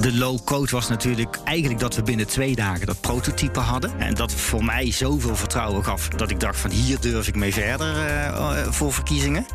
De low-code was natuurlijk eigenlijk dat we binnen twee dagen dat prototype hadden. En dat voor mij zoveel vertrouwen gaf dat ik dacht van hier durf ik mee verder uh, voor verkiezingen.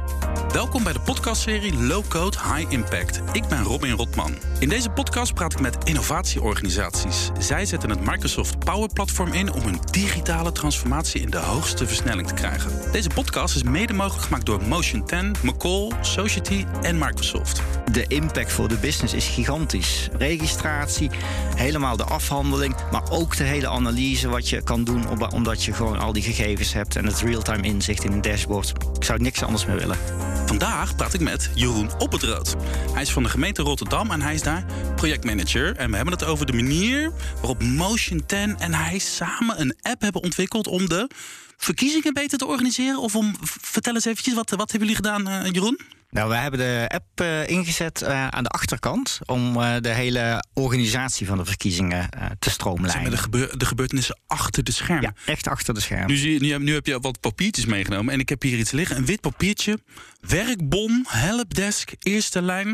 Welkom bij de podcastserie Low Code High Impact. Ik ben Robin Rotman. In deze podcast praat ik met innovatieorganisaties. Zij zetten het Microsoft Power Platform in om hun digitale transformatie in de hoogste versnelling te krijgen. Deze podcast is mede mogelijk gemaakt door Motion 10, McCall, Society en Microsoft. De impact voor de business is gigantisch. Registratie, helemaal de afhandeling, maar ook de hele analyse wat je kan doen omdat je gewoon al die gegevens hebt en het real-time inzicht in een dashboard. Ik zou niks anders meer willen. Vandaag praat ik met Jeroen Op het Rood. Hij is van de gemeente Rotterdam en hij is daar projectmanager. En we hebben het over de manier waarop Motion 10 en hij samen een app hebben ontwikkeld om de verkiezingen beter te organiseren. Of om, vertel eens eventjes, wat, wat hebben jullie gedaan, uh, Jeroen? Nou, we hebben de app uh, ingezet uh, aan de achterkant om uh, de hele organisatie van de verkiezingen te stroomlijnen. De, gebeur de, gebeurtenissen achter de schermen. Ja, echt achter de schermen. Nu, zie je, nu, nu, heb je wat papiertjes meegenomen en ik heb hier iets liggen. Een wit papiertje, werkbon, helpdesk, eerste lijn.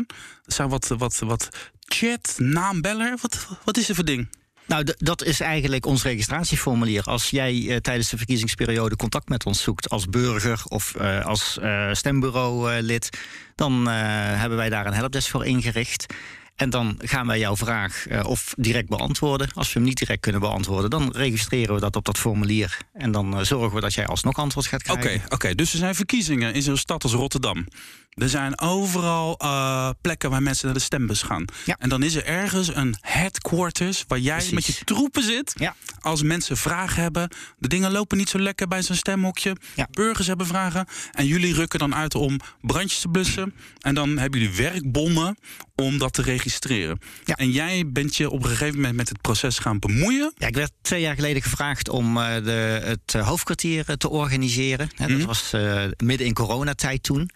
Er zijn wat, wat, wat chat, naambeller. Wat, wat is er voor ding? Nou, dat is eigenlijk ons registratieformulier. Als jij uh, tijdens de verkiezingsperiode contact met ons zoekt als burger of uh, als uh, stembureaulid, dan hebben wij daar een helpdesk voor ingericht. En dan gaan wij jouw vraag uh, of direct beantwoorden. Als we hem niet direct kunnen beantwoorden, dan registreren we dat op dat formulier. En dan uh, zorgen we dat jij alsnog antwoord gaat krijgen. Oké, okay, okay, dus er zijn verkiezingen in zo'n stad als Rotterdam. Er zijn overal uh, plekken waar mensen naar de stembus gaan. Ja. En dan is er ergens een headquarters waar jij Precies. met je troepen zit. Ja. Als mensen vragen hebben. De dingen lopen niet zo lekker bij zo'n stemhokje. Ja. Burgers hebben vragen. En jullie rukken dan uit om brandjes te blussen. En dan hebben jullie werkbonnen om dat te registreren. Ja. En jij bent je op een gegeven moment met het proces gaan bemoeien. Ja, ik werd twee jaar geleden gevraagd om uh, de, het hoofdkwartier te organiseren. Mm -hmm. Dat was uh, midden in coronatijd toen.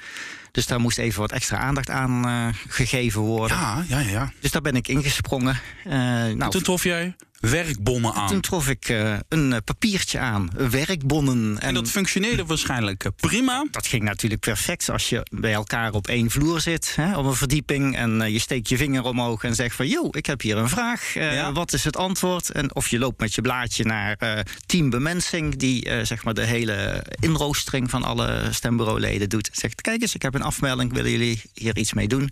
Dus daar moest even wat extra aandacht aan uh, gegeven worden. Ja, ja, ja. Dus daar ben ik ingesprongen. Uh, nou, toen trof jij werkbonnen aan. Toen trof ik uh, een papiertje aan, werkbonnen. En, en dat functioneerde waarschijnlijk prima? Dat ging natuurlijk perfect als je bij elkaar op één vloer zit, hè, op een verdieping. En uh, je steekt je vinger omhoog en zegt van... joh, ik heb hier een vraag, uh, ja. wat is het antwoord? En of je loopt met je blaadje naar team bemensing... die zeg maar de hele inroostering van alle stembureauleden doet. Zegt, kijk eens, ik heb een afmelding, willen jullie hier iets mee doen?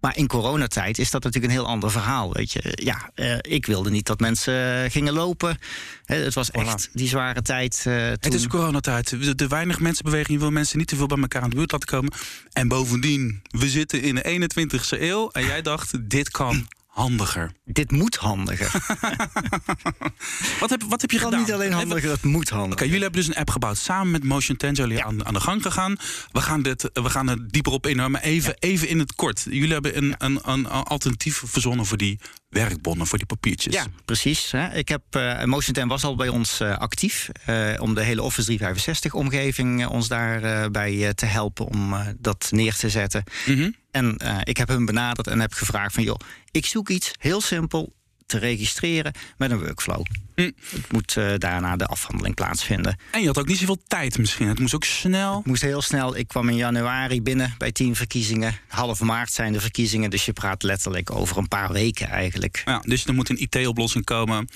Maar in coronatijd is dat natuurlijk een heel ander verhaal. Weet je, ja, uh, ik wilde niet dat mensen uh, gingen lopen. He, het was echt die zware tijd. Uh, toen... Het is coronatijd. De, de weinig mensenbeweging wil mensen niet te veel bij elkaar aan de buurt laten komen. En bovendien, we zitten in de 21ste eeuw. En jij dacht, dit kan handiger. Dit moet handiger. wat, heb, wat heb je gedaan? Niet alleen handiger, het moet handiger. Oké, jullie hebben dus een app gebouwd. Samen met Motion 10 jullie ja. aan, aan, de gang gegaan. We gaan, dit, we gaan er dieper op in, maar even, ja. even in het kort. Jullie hebben een, een, een alternatief verzonnen voor die werkbonnen, voor die papiertjes. Ja, precies. Ik heb, uh, Motion 10 was al bij ons uh, actief. Uh, om de hele Office 365 omgeving ons daarbij te helpen om dat neer te zetten. Mm -hmm. En uh, ik heb hem benaderd en heb gevraagd van... joh, ik zoek iets heel simpel te registreren met een workflow. Mm. Het moet uh, daarna de afhandeling plaatsvinden. En je had ook niet zoveel tijd misschien. Het moest ook snel. Het moest heel snel. Ik kwam in januari binnen bij tien verkiezingen. Half maart zijn de verkiezingen. Dus je praat letterlijk over een paar weken eigenlijk. Ja, dus er moet een IT-oplossing komen.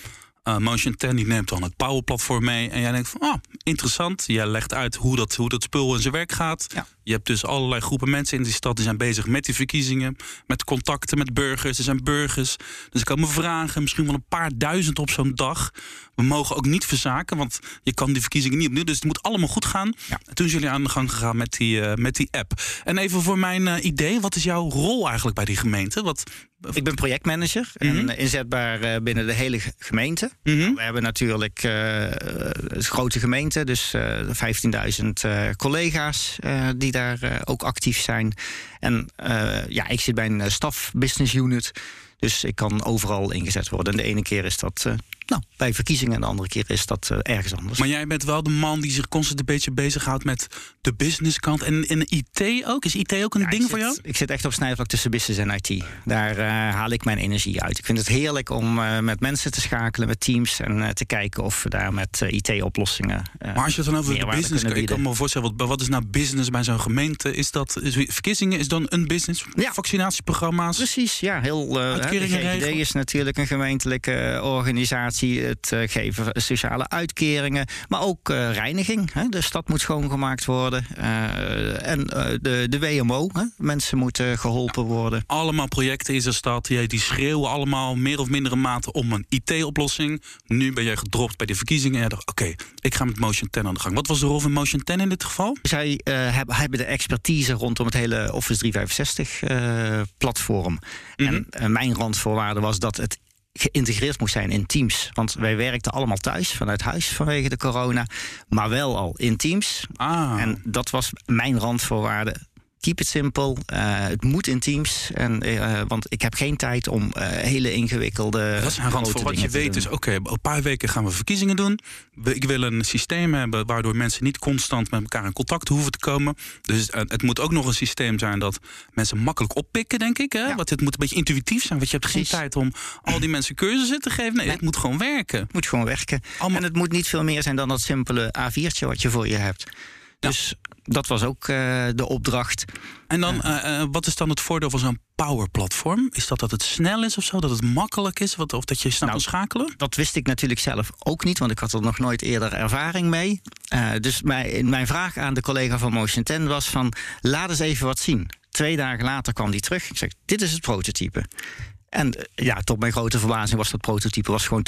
Uh, Motion 10 die neemt dan het Power Platform mee. En jij denkt van, ah, interessant. Jij legt uit hoe dat, hoe dat spul in zijn werk gaat. Ja. Je hebt dus allerlei groepen mensen in die stad die zijn bezig met die verkiezingen. Met contacten met burgers. Er zijn burgers. Dus er komen vragen. Misschien wel een paar duizend op zo'n dag. We mogen ook niet verzaken, want je kan die verkiezingen niet opnieuw. Dus het moet allemaal goed gaan. Ja. En toen zijn jullie aan de gang gegaan met die, uh, met die app. En even voor mijn uh, idee, wat is jouw rol eigenlijk bij die gemeente? Wat, ik ben projectmanager mm -hmm. en inzetbaar uh, binnen de hele gemeente. Mm -hmm. We hebben natuurlijk een grote gemeente, dus 15.000 collega's die daar ook actief zijn. En ja, ik zit bij een staf business unit. Dus ik kan overal ingezet worden. En de ene keer is dat nou, bij verkiezingen en de andere keer is dat ergens anders. Maar jij bent wel de man die zich constant een beetje bezighoudt met de businesskant en, en IT ook. Is IT ook een ding voor jou? Ik zit echt op snijvlak tussen business en IT. Daar haal ik mijn energie uit. Ik vind het heerlijk om met mensen te schakelen, met teams en te kijken of we daar met IT-oplossingen. maar als je het dan over de business, ik kan me voorstellen, wat, wat is nou business bij zo'n gemeente? Is dat is, verkiezingen is dan een business? Ja. Vaccinatieprogramma's? Precies, ja. Heel, uh, GGD is natuurlijk een gemeentelijke organisatie. Het uh, geven sociale uitkeringen, maar ook uh, reiniging. Hè. De stad moet schoongemaakt worden. en de, de WMO, hè. mensen moeten geholpen worden. Allemaal projecten in de stad, die, die schreeuwen allemaal meer of mindere mate om een IT-oplossing. Nu ben jij gedropt bij de verkiezingen en dacht, oké, ik ga met Motion 10 aan de gang. Wat was de rol van Motion 10 in dit geval? Zij hebben, hebben de expertise rondom het hele Office 365 uh, platform. En uh, mijn randvoorwaarde was dat het geïntegreerd moest zijn in Teams. Want wij werkten allemaal thuis, vanuit huis vanwege de corona. Maar wel al in Teams. Ah. En dat was mijn randvoorwaarde keep it simple. Uh, het moet in teams. En, uh, want ik heb geen tijd om uh, hele ingewikkelde. Dat is een rand voor wat je weet. Is oké, okay, een paar weken gaan we verkiezingen doen. Ik wil een systeem hebben waardoor mensen niet constant met elkaar in contact hoeven te komen. Dus het moet ook nog een systeem zijn dat mensen makkelijk oppikken, denk ik. Hè? Ja. Want het moet een beetje intuïtief zijn. Want je hebt geen tijd om al die mensen cursussen te geven. Nee, nee. het moet gewoon werken. Het moet gewoon werken. Allemaal... En het moet niet veel meer zijn dan dat simpele A4'tje wat je voor je hebt. Dus dat was ook uh, de opdracht. En dan, uh, wat is dan het voordeel van zo'n power-platform? Is dat dat het snel is of zo? Dat het makkelijk is? Wat, of dat je snel nou, kan schakelen? Dat wist ik natuurlijk zelf ook niet, want ik had er nog nooit eerder ervaring mee. Dus mijn, mijn vraag aan de collega van Motion 10 was van... laat eens even wat zien. Twee dagen later kwam die terug. Ik zeg, dit is het prototype. En eh, ja, tot mijn grote verbazing was dat prototype was gewoon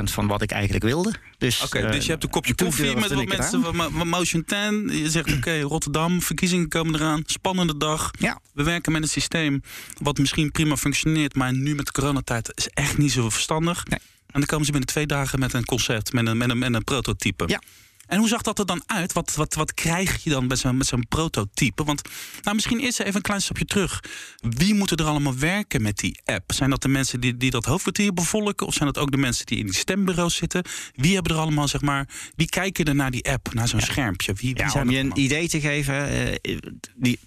80% van wat ik eigenlijk wilde. Dus, dus je hebt een kopje koffie met wat mensen van Motion 10. Je zegt, oké, Rotterdam, verkiezingen komen eraan. Spannende dag. Ja. We werken met een systeem wat misschien prima functioneert... maar nu met de coronatijd is echt niet zo verstandig. Nee. En dan komen ze binnen twee dagen met een concept, met een, met een, met een prototype. Ja. En hoe zag dat er dan uit? Wat, wat, wat krijg je dan met zo'n, met zo'n prototype? Want nou, misschien eerst even een klein stapje terug. Wie moeten er allemaal werken met die app? Zijn dat de mensen die, die dat hoofdkwartier bevolken? Of zijn dat ook de mensen die in die stembureaus zitten? Wie hebben er allemaal, zeg maar, wie kijken er naar die app, naar zo'n schermpje? Wie, wie ja, zijn om je een idee te geven, uh, die,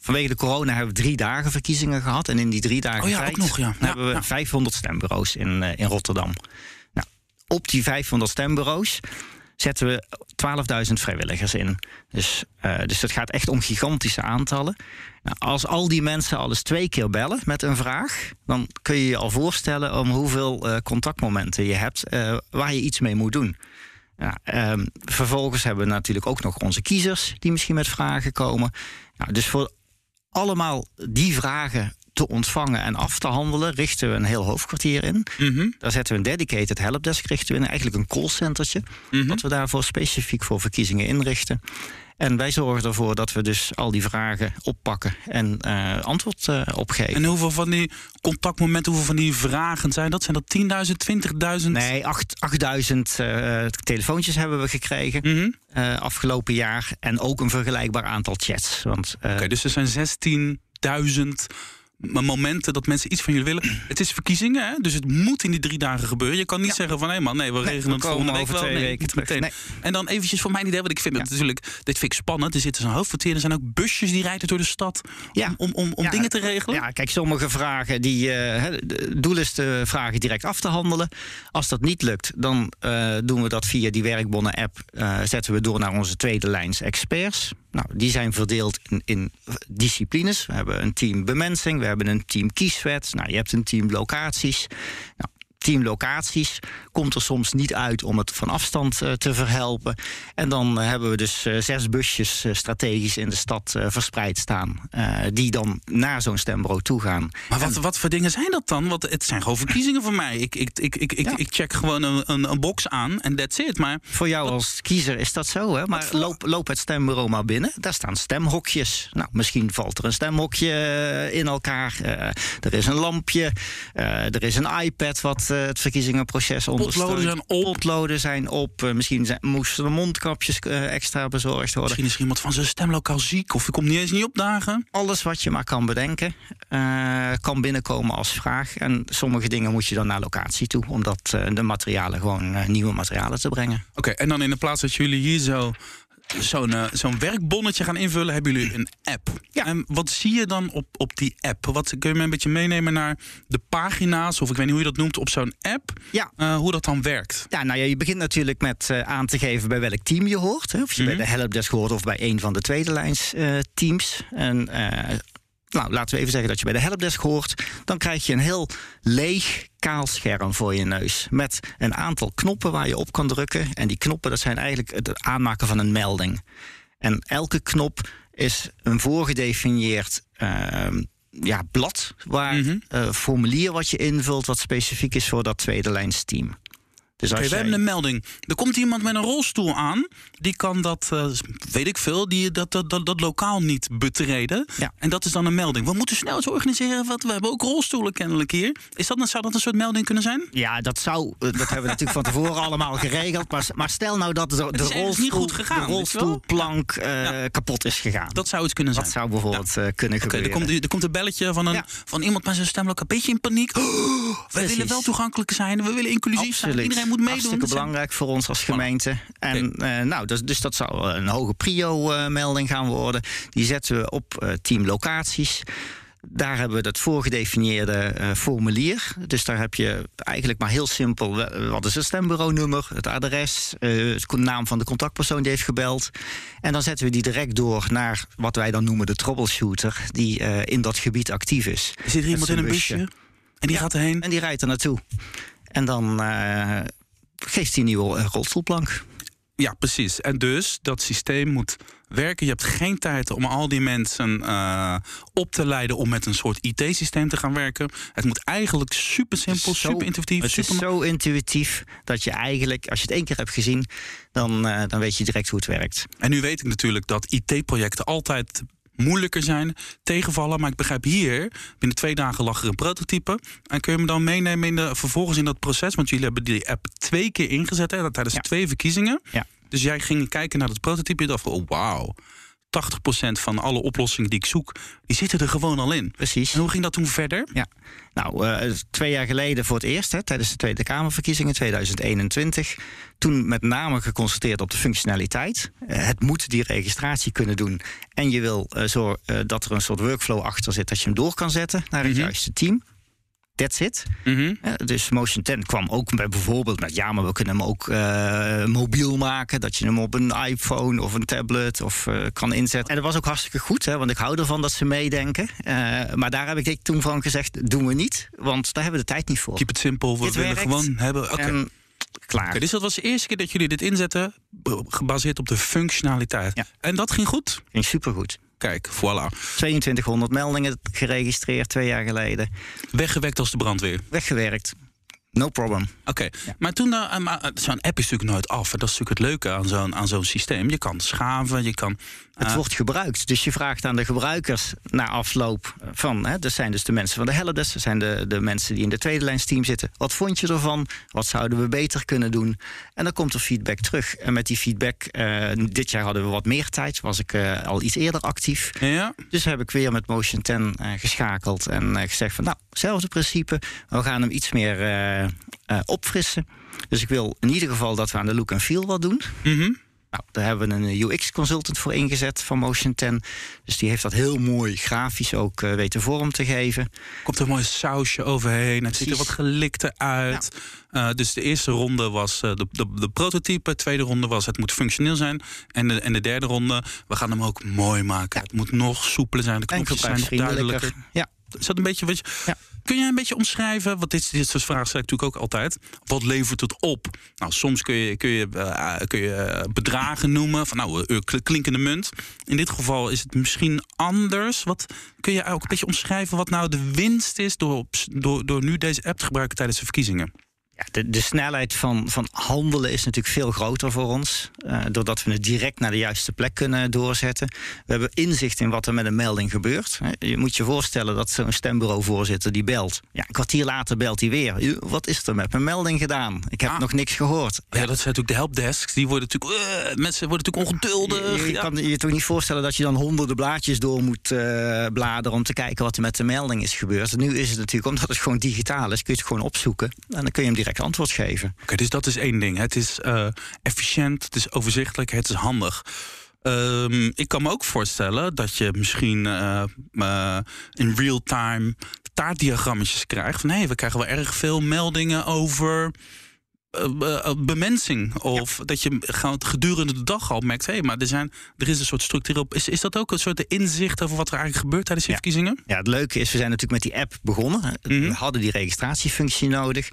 vanwege de corona hebben we drie dagen verkiezingen gehad. En in die drie dagen oh ja, tijd nog, ja. hebben we ja. 500 stembureaus in, uh, in Rotterdam. Nou, op die 500 stembureaus zetten we 12.000 vrijwilligers in. Dus, uh, dus het gaat echt om gigantische aantallen. Nou, als al die mensen al eens twee keer bellen met een vraag, dan kun je je al voorstellen om hoeveel uh, contactmomenten je hebt uh, waar je iets mee moet doen. Ja, um, vervolgens hebben we natuurlijk ook nog onze kiezers die misschien met vragen komen. Nou, dus voor allemaal die vragen te ontvangen en af te handelen, richten we een heel hoofdkwartier in. Mm -hmm. Daar zetten we een dedicated helpdesk richten we in, eigenlijk een callcentertje, mm -hmm. dat we daarvoor specifiek voor verkiezingen inrichten. En wij zorgen ervoor dat we dus al die vragen oppakken en uh, antwoord uh, opgeven. En hoeveel van die contactmomenten, hoeveel van die vragen zijn dat? Zijn dat 10.000, 20.000? Nee, 8.000 uh, telefoontjes hebben we gekregen mm -hmm. afgelopen jaar. En ook een vergelijkbaar aantal chats. Oké, okay, dus er zijn 16.000 momenten dat mensen iets van jullie willen. Het is verkiezingen, hè? dus het moet in die drie dagen gebeuren. Je kan niet ja. zeggen van hé man, nee, we nee, regelen het volgende week wel. Twee nee. Nee. En dan eventjes voor mijn idee, want ik vind het natuurlijk, dit vind ik spannend. Er zitten zo'n hoofdkwartier, er zijn ook busjes die rijden door de stad ja. om, om, om dingen te regelen. Ja, kijk, sommige vragen, die, uh, het doel is de vragen direct af te handelen. Als dat niet lukt, dan uh, doen we dat via die werkbonnen-app. Uh, zetten we door naar onze tweede lijns experts. Nou, die zijn verdeeld in, in, disciplines. We hebben een team bemensing, we hebben een team kieswet. Nou, je hebt een team locaties. Nou, team locaties komt er soms niet uit om het van afstand uh, te verhelpen. En dan uh, hebben we dus uh, zes busjes strategisch in de stad verspreid staan. die dan naar zo'n stembureau toe gaan. Maar wat, en... wat voor dingen zijn dat dan? Want het zijn gewoon verkiezingen voor mij. Ik, ik, ik, ik, ja. ik check gewoon een, een, een, box aan en that's it. Maar voor jou wat... als kiezer is dat zo, hè? Maar loop, loop het stembureau maar binnen. Daar staan stemhokjes. Nou, misschien valt er een stemhokje in elkaar. er is een lampje. er is een iPad wat het verkiezingenproces ondersteunt. Potloden zijn op. Potloden zijn op. misschien zijn, moesten er mondkapjes extra bezorgd worden. Misschien is er iemand van zijn stemlokaal ziek of je komt niet eens niet opdagen. Alles wat je maar kan bedenken, kan binnenkomen als vraag. En sommige dingen moet je dan naar locatie toe, omdat de materialen gewoon nieuwe materialen te brengen. Oké, en dan in de plaats dat jullie hier zo zo'n uh, zo'n werkbonnetje gaan invullen, hebben jullie een app. Ja. En wat zie je dan op, op die app? Wat kun je me een beetje meenemen naar de pagina's, of ik weet niet hoe je dat noemt, op zo'n app? Ja. Uh, hoe dat dan werkt? Ja, nou ja, je begint natuurlijk met uh, aan te geven bij welk team je hoort. Hè? Of je mm -hmm. bij de helpdesk hoort of bij een van de tweede lijns teams. En nou, laten we even zeggen dat je bij de helpdesk hoort. Dan krijg je een heel leeg, kaal scherm voor je neus. Met een aantal knoppen waar je op kan drukken. En die knoppen, dat zijn eigenlijk het aanmaken van een melding. En elke knop is een voorgedefinieerd uh, ja, blad, waar mm formulier wat je invult, wat specifiek is voor dat tweede lijns team. Dus we hebben een melding. Er komt iemand met een rolstoel aan. Die kan dat, uh, weet ik veel, die, dat, dat, dat, dat lokaal niet betreden. Ja. En dat is dan een melding. We moeten snel eens organiseren. Want we hebben ook rolstoelen kennelijk hier. Is dat, zou dat een soort melding kunnen zijn? Ja, dat zou. Eh, dat hebben we natuurlijk van tevoren allemaal geregeld. Maar, maar stel nou dat de, de, rolstoel, niet goed gegaan, de rolstoelplank uh, kapot is gegaan. Dat zou het kunnen zijn. Dat zou bijvoorbeeld ja. kunnen gebeuren. Er komt, er komt een belletje van, een, van iemand met zijn stemlok een beetje in paniek. Oh, we willen wel toegankelijk zijn. We willen inclusief zijn. Iedereen moet meedoen. Hartstikke belangrijk voor ons als gemeente. En uh, nou, dus, dus dat zou een hoge prio-melding gaan worden. Die zetten we op uh, team locaties. Daar hebben we dat voorgedefinieerde uh, formulier. Dus daar heb je eigenlijk maar heel simpel: wat is het stembureaunummer, het adres, uh, de naam van de contactpersoon die heeft gebeld. En dan zetten we die direct door naar wat wij dan noemen de troubleshooter, die in dat gebied actief is. Zit er iemand in een busje? busje? En die ja, gaat erheen? En die rijdt er naartoe. En dan geeft hij een nieuwe eh, rolstoelplank. Ja, precies. En dus dat systeem moet werken. Je hebt geen tijd om al die mensen uh, op te leiden om met een soort IT-systeem te gaan werken. Het moet eigenlijk super simpel, super intuïtief. Het super is zo intuïtief dat je eigenlijk, als je het één keer hebt gezien, dan, uh, dan weet je direct hoe het werkt. En nu weet ik natuurlijk dat IT-projecten altijd moeilijker zijn, tegenvallen. Maar ik begrijp hier, binnen twee dagen lag er een prototype. En kun je me dan meenemen in de, vervolgens in dat proces? Want jullie hebben die app twee keer ingezet hè, tijdens twee verkiezingen. Ja. Dus jij ging kijken naar het prototype en dacht van, oh wauw. 80% van alle oplossingen die ik zoek, die zitten er gewoon al in. Precies. En hoe ging dat toen verder? Ja, nou, uh, twee jaar geleden voor het eerst, hè, tijdens de Tweede Kamerverkiezingen 2021. Toen met name geconstateerd op de functionaliteit. Uh, het moet die registratie kunnen doen. En je wil uh, zo, dat er een soort workflow achter zit dat je hem door kan zetten naar het mm -hmm. juiste team. That's it. Mm -hmm. dus Motion 10 kwam ook bij bijvoorbeeld met ja, maar we kunnen hem ook uh, mobiel maken. Dat je hem op een iPhone of een tablet of uh, kan inzetten. En dat was ook hartstikke goed, hè, want ik hou ervan dat ze meedenken. Uh, maar daar heb ik toen van gezegd: doen we niet, want daar hebben we de tijd niet voor. Keep het simpel. We Dit willen werkt. gewoon hebben. Oké. Okay. Klaar. Okay, dus dat was de eerste keer dat jullie dit inzetten, gebaseerd op de functionaliteit. Ja. En dat ging goed? Ging supergoed. Kijk, voilà. 2200 meldingen geregistreerd twee jaar geleden. Weggewekt als de brandweer. Weggewerkt. No problem. Oké, okay. ja. maar toen, uh, zo'n app is natuurlijk nooit af. En dat is natuurlijk het leuke aan zo'n, aan zo'n systeem. Je kan schaven, je kan... Uh, het wordt gebruikt. Dus je vraagt aan de gebruikers na afloop van... Hè, dat zijn dus de mensen van de helpdesk. Dat zijn de, de mensen die in de tweede lijnsteam zitten. Wat vond je ervan? Wat zouden we beter kunnen doen? En dan komt er feedback terug. En met die feedback... Uh, dit jaar hadden we wat meer tijd. Was ik al iets eerder actief. Ja. Dus heb ik weer met Motion 10 geschakeld. En gezegd van... Nou, hetzelfde principe. We gaan hem iets meer... Opfrissen. Dus ik wil in ieder geval dat we aan de look en feel wat doen. Mm -hmm. Nou, daar hebben we een UX-consultant voor ingezet van Motion 10. Dus die heeft dat heel mooi grafisch ook uh, weten vorm te geven. Komt er een mooi sausje overheen. Het ziet er wat gelikter uit. Ja. Uh, dus de eerste ronde was de, de, de, prototype. De tweede ronde was het moet functioneel zijn. En de, en de derde ronde, we gaan hem ook mooi maken. Ja. Het moet nog soepeler zijn. De knopjes zijn duidelijker. Ja. Is dat een beetje wat je... Ja. Kun je een beetje omschrijven, want dit, dit soort vragen stel ik natuurlijk ook altijd. Wat levert het op? Nou, soms kun je, kun je, uh, kun je bedragen noemen van nou, uh, klinkende munt. In dit geval is het misschien anders. Wat, kun je ook een beetje omschrijven wat nou de winst is door, door, door nu deze app te gebruiken tijdens de verkiezingen? De, de, snelheid van, van handelen is natuurlijk veel groter voor ons. Uh, doordat we het direct naar de juiste plek kunnen doorzetten. We hebben inzicht in wat er met een melding gebeurt. Je moet je voorstellen dat zo'n stembureauvoorzitter die belt. Ja, een kwartier later belt hij weer. Wat is er met mijn melding gedaan? Ik heb ah. nog niks gehoord. Ja, dat zijn natuurlijk de helpdesks. Die worden natuurlijk, uh, mensen worden natuurlijk ongeduldig. Je, je kan je toch niet voorstellen dat je dan honderden blaadjes door moet uh, bladeren om te kijken wat er met de melding is gebeurd. Nu is het natuurlijk, omdat het gewoon digitaal is, kun je het gewoon opzoeken. En dan kun je hem direct antwoord geven. Oké, dus dat is één ding. Het is uh, efficiënt, het is overzichtelijk, het is handig. Um, ik kan me ook voorstellen dat je misschien uh, uh, in real time taartdiagrammetjes krijgt. Van hé, hey, we krijgen wel erg veel meldingen over bemensing. Of dat je gedurende de dag al merkt, hé, hey, maar er, zijn, er is een soort structuur op. Is, is dat ook een soort inzicht over wat er eigenlijk gebeurt tijdens de verkiezingen? Ja, het leuke is, we zijn natuurlijk met die app begonnen. Mhm. We hadden die registratiefunctie nodig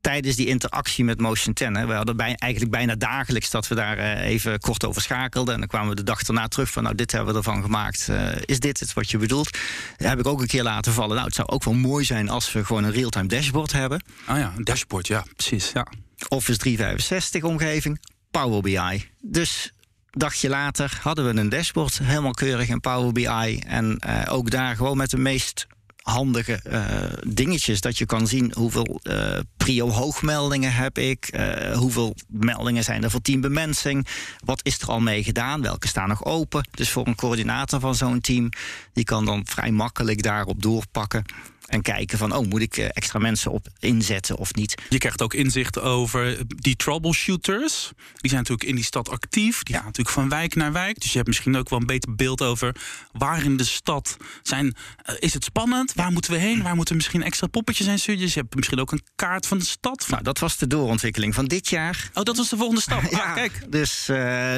tijdens die interactie met Motion 10. Hè. We hadden bij, eigenlijk bijna dagelijks dat we daar uh, even kort over schakelden. En dan kwamen we de dag daarna terug van, nou, dit hebben we ervan gemaakt. Uh, is dit het wat je bedoelt? Dat heb ik ook een keer laten vallen. Nou, het zou ook wel mooi zijn als we gewoon een real-time dashboard hebben. Ah ja, een dashboard, ja, precies. Ja. Office 365 omgeving, Power BI. Dus dagje later hadden we een dashboard helemaal keurig in Power BI. En uh, ook daar gewoon met de meest handige uh, dingetjes. Dat je kan zien hoeveel uh, prio hoogmeldingen heb ik. Uh, hoeveel meldingen zijn er voor team bemensing. Wat is er al mee gedaan? Welke staan nog open? Dus voor een coördinator van zo'n team, die kan dan vrij makkelijk daarop doorpakken. En kijken van, oh, moet ik eh, extra mensen op inzetten of niet? Je krijgt ook inzicht over die troubleshooters. Die zijn natuurlijk in die stad actief. Die gaan natuurlijk van wijk naar wijk. Dus je hebt misschien ook wel een beter beeld over waar in de stad zijn. Uh, is het spannend? Waar moeten we heen? Waar moeten we misschien extra poppetjes zijn sturen? Dus je hebt misschien ook een kaart van de stad. Nou, dat was de doorontwikkeling van dit jaar. Oh, dat was de volgende stap. ja, ah, kijk. Dus uh,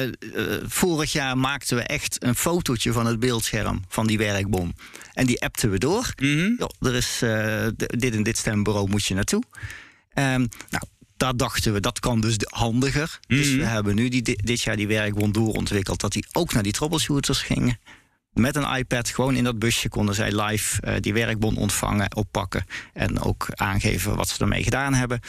vorig jaar maakten we echt een fotootje van het beeldscherm van die werkbom. En die appten we door. Mm -hmm. er is uh, dit en dit stembureau moet je naartoe. Um, nou, daar dachten we, dat kan dus handiger. Mm. Dus we hebben nu die, dit jaar die werkbond doorontwikkeld... dat die ook naar die troubleshooters gingen met een iPad gewoon in dat busje konden zij live uh, die werkbon ontvangen, oppakken en ook aangeven wat ze ermee gedaan hebben.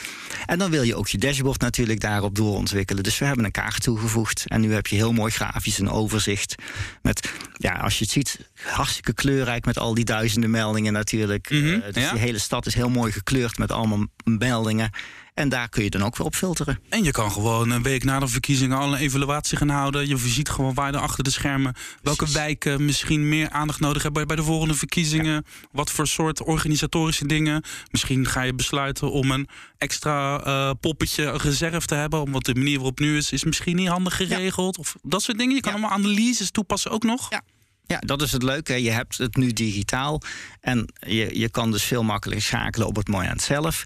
En dan wil je ook je dashboard natuurlijk daarop doorontwikkelen. Dus we hebben een kaart toegevoegd en nu heb je heel mooi grafisch een overzicht met, ja, als je het ziet, hartstikke kleurrijk met al die duizenden meldingen natuurlijk. Mm -hmm, uh, dus ja. die hele stad is heel mooi gekleurd met allemaal meldingen. En daar kun je dan ook weer op filteren. En je kan gewoon een week na de verkiezingen al een evaluatie gaan houden. Je ziet gewoon waar er achter de schermen welke wijken misschien meer aandacht nodig hebben bij de volgende verkiezingen. Wat voor soort organisatorische dingen. Misschien ga je besluiten om een extra uh, poppetje reserve te hebben. Omdat de manier waarop nu is, is misschien niet handig geregeld. Of dat soort dingen. Je kan allemaal analyses toepassen ook nog. Ja. Ja, dat is het leuke. Je hebt het nu digitaal. En je, je kan dus veel makkelijker schakelen op het moment zelf.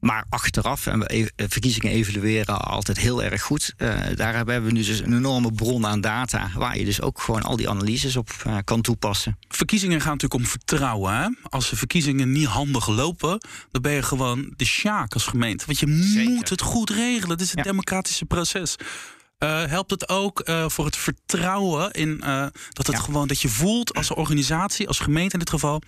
Maar achteraf, en we e-, verkiezingen evalueren altijd heel erg goed. Uh, daar hebben we nu dus een enorme bron aan data. Waar je dus ook gewoon al die analyses op uh, kan toepassen. Verkiezingen gaan natuurlijk om vertrouwen. Hè? Als de verkiezingen niet handig lopen, dan ben je gewoon de sjaak als gemeente. Want je Zeker. moet het goed regelen. Het is een ja. democratische proces. Uh, helpt het ook uh, voor het vertrouwen in uh, dat het ja. gewoon dat je voelt als organisatie, als gemeente in dit geval,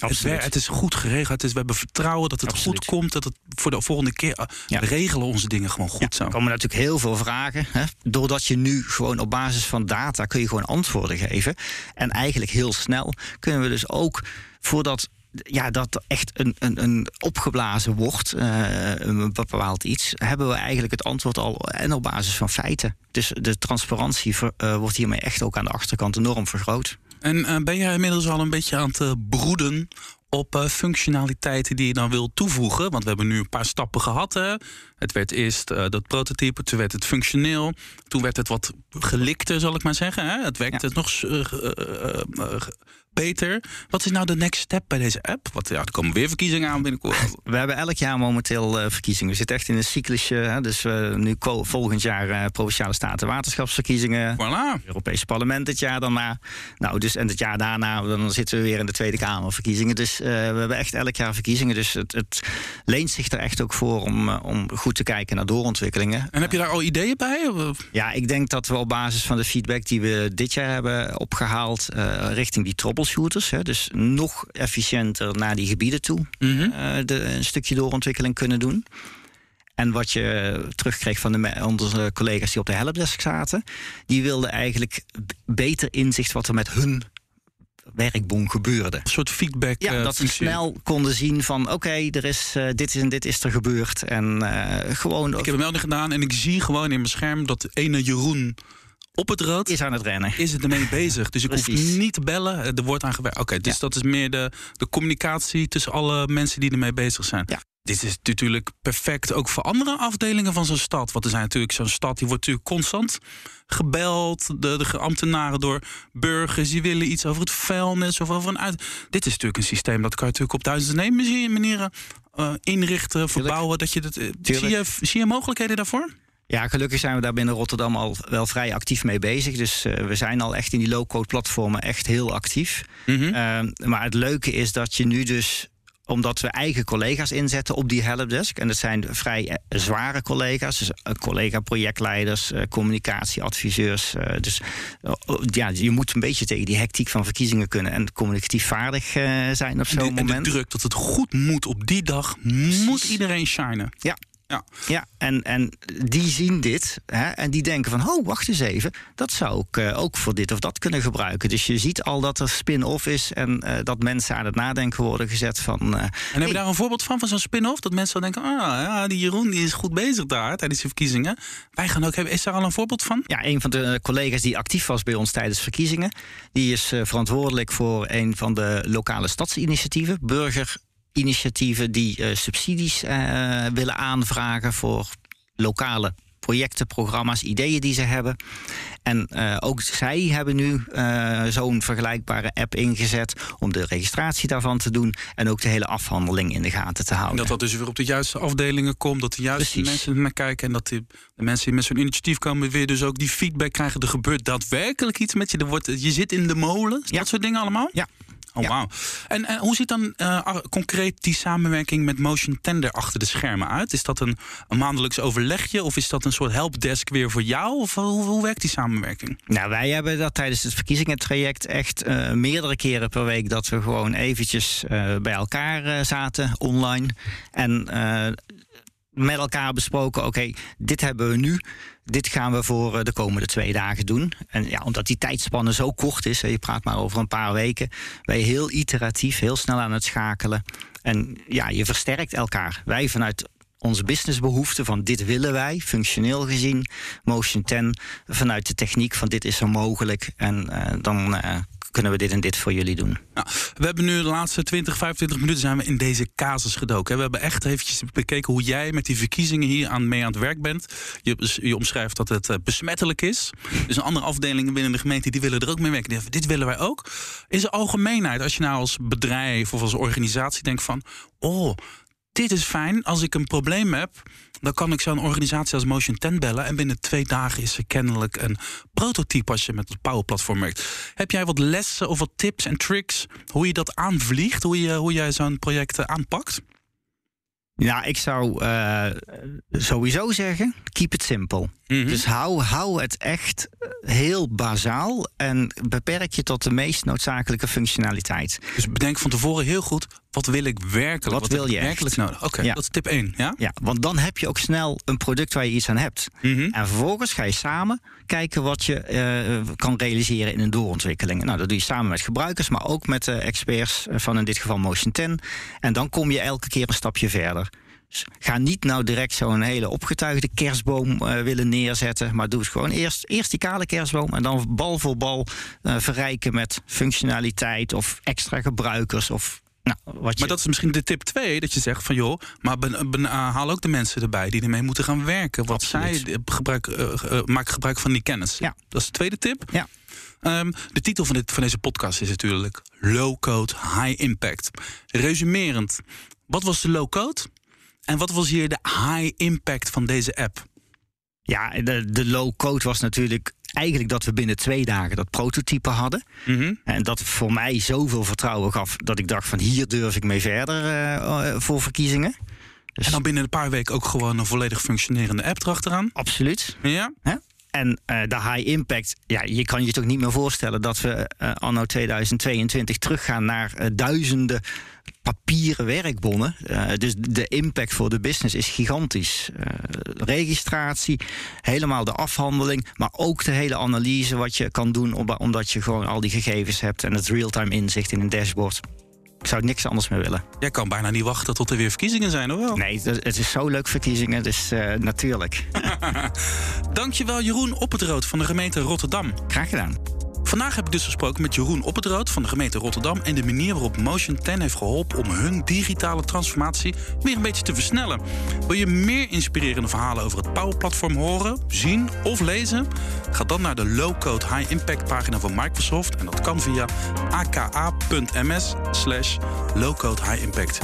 het, het, is goed geregeld. Is, we hebben vertrouwen dat het Absoluut. goed komt. Dat het voor de volgende keer ja. regelen onze dingen gewoon goed. Ja. Er komen natuurlijk heel veel vragen. Hè? Doordat je nu gewoon op basis van data kun je gewoon antwoorden geven. En eigenlijk heel snel kunnen we dus ook voordat ja, dat echt een, een, een opgeblazen wordt, uh, een bepaald iets, hebben we eigenlijk het antwoord al en op basis van feiten. Dus de transparantie ver, uh, wordt hiermee echt ook aan de achterkant enorm vergroot. En uh, ben jij inmiddels al een beetje aan het uh, broeden op uh, functionaliteiten die je dan wil toevoegen? Want we hebben nu een paar stappen gehad. Hè? Het werd eerst dat prototype, toen werd het functioneel. Toen werd het wat gelikter, zal ik maar zeggen. Hè? Het werkte ja. nog beter. Wat is nou de next step bij deze app? Want ja, er komen weer verkiezingen aan binnenkort. We hebben elk jaar momenteel uh, verkiezingen. We zitten echt in een cyclusje. Hè? Dus uh, nu volgend jaar uh, Provinciale Staten waterschapsverkiezingen. Voilà. Europees parlement dit jaar daarna. Nou, dus en het jaar daarna dan zitten we weer in de Tweede Kamerverkiezingen. Dus we hebben echt elk jaar verkiezingen. Dus het, het leent zich er echt ook voor om, om goed te kijken naar doorontwikkelingen. En heb je daar al ideeën bij? Ja, ik denk dat we op basis van de feedback die we dit jaar hebben opgehaald richting die troubles troubleshooters. Hè, dus nog efficiënter naar die gebieden toe. Mm -hmm. uh, de, een stukje doorontwikkeling kunnen doen. En wat je terugkreeg van de, onze collega's die op de helpdesk zaten, die wilden eigenlijk beter inzicht wat er met hun werkboom gebeurde. Een soort feedback. Ja, dat ze snel konden zien van oké, er is uh, dit en dit is er gebeurd. En uh, gewoon. Ik heb een melding gedaan en ik zie gewoon in mijn scherm dat ene Jeroen op het rood is aan het rennen. Is het ermee bezig. Dus ik hoef niet te bellen. Er wordt aan gewerkt. Oké, dus dat is meer de, de communicatie tussen alle mensen die ermee bezig zijn. Ja. Dit is natuurlijk perfect ook voor andere afdelingen van zo'n stad. Want er zijn natuurlijk zo'n stad die wordt natuurlijk constant gebeld. De, de ambtenaren door burgers die willen iets over het vuilnis of over een uit. Dit is natuurlijk een systeem dat kan je natuurlijk op duizenden manieren uh, inrichten, verbouwen. Dat je dat, uh, zie, je, zie je mogelijkheden daarvoor? Ja, gelukkig zijn we daar binnen Rotterdam al wel vrij actief mee bezig. Dus uh, we zijn al echt in die low-code platformen echt heel actief. Mm -hmm. uh, maar het leuke is dat je nu dus omdat we eigen collega's inzetten op die helpdesk. En dat zijn vrij eh, zware collega's. Dus collega-projectleiders, communicatieadviseurs. Dus ja, je moet een beetje tegen die hectiek van verkiezingen kunnen en communicatief vaardig zijn op zo'n moment. En de druk dat het goed moet op die dag, moet iedereen shinen. Ja, ja, ja en, en die zien dit hè, en die denken van... oh, wacht eens even, dat zou ik uh, ook voor dit of dat kunnen gebruiken. Dus je ziet al dat er spin-off is... en uh, dat mensen aan het nadenken worden gezet van... Uh, en heb je daar een voorbeeld van, van zo'n spin-off? Dat mensen dan denken, ah, ja, die Jeroen die is goed bezig daar tijdens de verkiezingen. Wij gaan ook hebben, is daar al een voorbeeld van? Ja, een van de collega's die actief was bij ons tijdens verkiezingen... die is verantwoordelijk voor een van de lokale stadsinitiatieven... Burger initiatieven die uh, subsidies uh, willen aanvragen voor lokale projecten, programma's, ideeën die ze hebben. En uh, ook zij hebben nu zo'n vergelijkbare app ingezet om de registratie daarvan te doen en ook de hele afhandeling in de gaten te houden. En dat dat dus weer op de juiste afdelingen komt, dat de juiste Precies. mensen naar kijken en dat de mensen die met zo'n initiatief komen weer dus ook die feedback krijgen. Er gebeurt daadwerkelijk iets met je. Er wordt, je zit in de molen. Ja. Dat soort dingen allemaal? Ja. Oh, ja. wauw. En, en, hoe ziet dan uh, concreet die samenwerking met Motion Tender achter de schermen uit? Is dat een, een, maandelijks overlegje of is dat een soort helpdesk weer voor jou? Of hoe, hoe werkt die samenwerking? Nou, wij hebben dat tijdens het verkiezingentraject echt uh, meerdere keren per week dat we gewoon eventjes uh, bij elkaar zaten online. En met elkaar besproken: oké, dit hebben we nu. Dit gaan we voor de komende twee dagen doen. En ja, omdat die tijdspanne zo kort is, je praat maar over een paar weken, ben je heel iteratief, heel snel aan het schakelen. En ja, je versterkt elkaar. Wij vanuit onze businessbehoeften van dit willen wij, functioneel gezien, Motion 10, vanuit de techniek van dit is zo mogelijk. En uh, dan uh, kunnen we dit en dit voor jullie doen. Nou, we hebben nu de laatste 20, 25 minuten zijn we in deze casus gedoken. We hebben echt eventjes bekeken hoe jij met die verkiezingen hier aan mee aan het werk bent. Je, omschrijft dat het eh, besmettelijk is. Dus een andere afdeling binnen de gemeente die willen er ook mee werken. Die dit willen wij ook. In zijn algemeenheid, als je nou als bedrijf of als organisatie denkt van... oh, dit is fijn. Als ik een probleem heb, dan kan ik zo'n organisatie als Motion 10 bellen. En binnen twee dagen is er kennelijk een prototype als je met het Power Platform werkt. Heb jij wat lessen of wat tips en tricks hoe je dat aanvliegt? Hoe, je, hoe jij zo'n project aanpakt? Ja, ik zou uh, sowieso zeggen, keep it simple. Mm -hmm. Dus hou, hou het echt heel bazaal en beperk je tot de meest noodzakelijke functionaliteit. Dus bedenk van tevoren heel goed, wat wil ik werkelijk? Wat, wat wil je werkelijk nodig? Oké, okay, ja. dat is tip 1. Ja? ja, want dan heb je ook snel een product waar je iets aan hebt. Mm -hmm. En vervolgens ga je samen kijken wat je uh, kan realiseren in een doorontwikkeling. Nou, dat doe je samen met gebruikers, maar ook met de experts van in dit geval Motion 10. En dan kom je elke keer een stapje verder. Dus ga niet nou direct zo'n hele opgetuigde kerstboom uh, willen neerzetten. Maar doe het gewoon eerst, eerst die kale kerstboom. En dan bal voor bal uh, verrijken met functionaliteit of extra gebruikers of nou, wat je... Maar dat is misschien de tip 2, dat je zegt van joh, maar ben, ben, uh, haal ook de mensen erbij die ermee moeten gaan werken. Wat Absoluut. zij gebruik, uh, maak gebruik van die kennis. Ja. Dat is de tweede tip. Ja. Um, de titel van, dit, van deze podcast is natuurlijk Low Code, High Impact. Resumerend, wat was de low code? En wat was hier de high impact van deze app? Ja, de, de low code was natuurlijk eigenlijk dat we binnen twee dagen dat prototype hadden. Mm -hmm. En dat voor mij zoveel vertrouwen gaf dat ik dacht van hier durf ik mee verder uh, voor verkiezingen. Dus en dan binnen een paar weken ook gewoon een volledig functionerende app erachteraan? Absoluut. Ja. Hè? En de high impact, ja, je kan je toch niet meer voorstellen dat we anno 2022 teruggaan naar duizenden papieren werkbonnen. dus de impact voor de business is gigantisch. registratie, helemaal de afhandeling, maar ook de hele analyse wat je kan doen, omdat je gewoon al die gegevens hebt en het real-time inzicht in een dashboard. Ik zou niks anders meer willen. Jij kan bijna niet wachten tot er weer verkiezingen zijn, of wel? Nee, het is zo leuk verkiezingen, dus uh, natuurlijk. Dankjewel Jeroen Oppetrood van de gemeente Rotterdam. Graag gedaan. Vandaag heb ik dus gesproken met Jeroen Oppetrood van de gemeente Rotterdam... en de manier waarop Motion 10 heeft geholpen om hun digitale transformatie weer een beetje te versnellen. Wil je meer inspirerende verhalen over het Power-platform horen, zien of lezen? Ga dan naar de Low Code High Impact pagina van Microsoft... en dat kan via aka.ms slash lowcode high impact.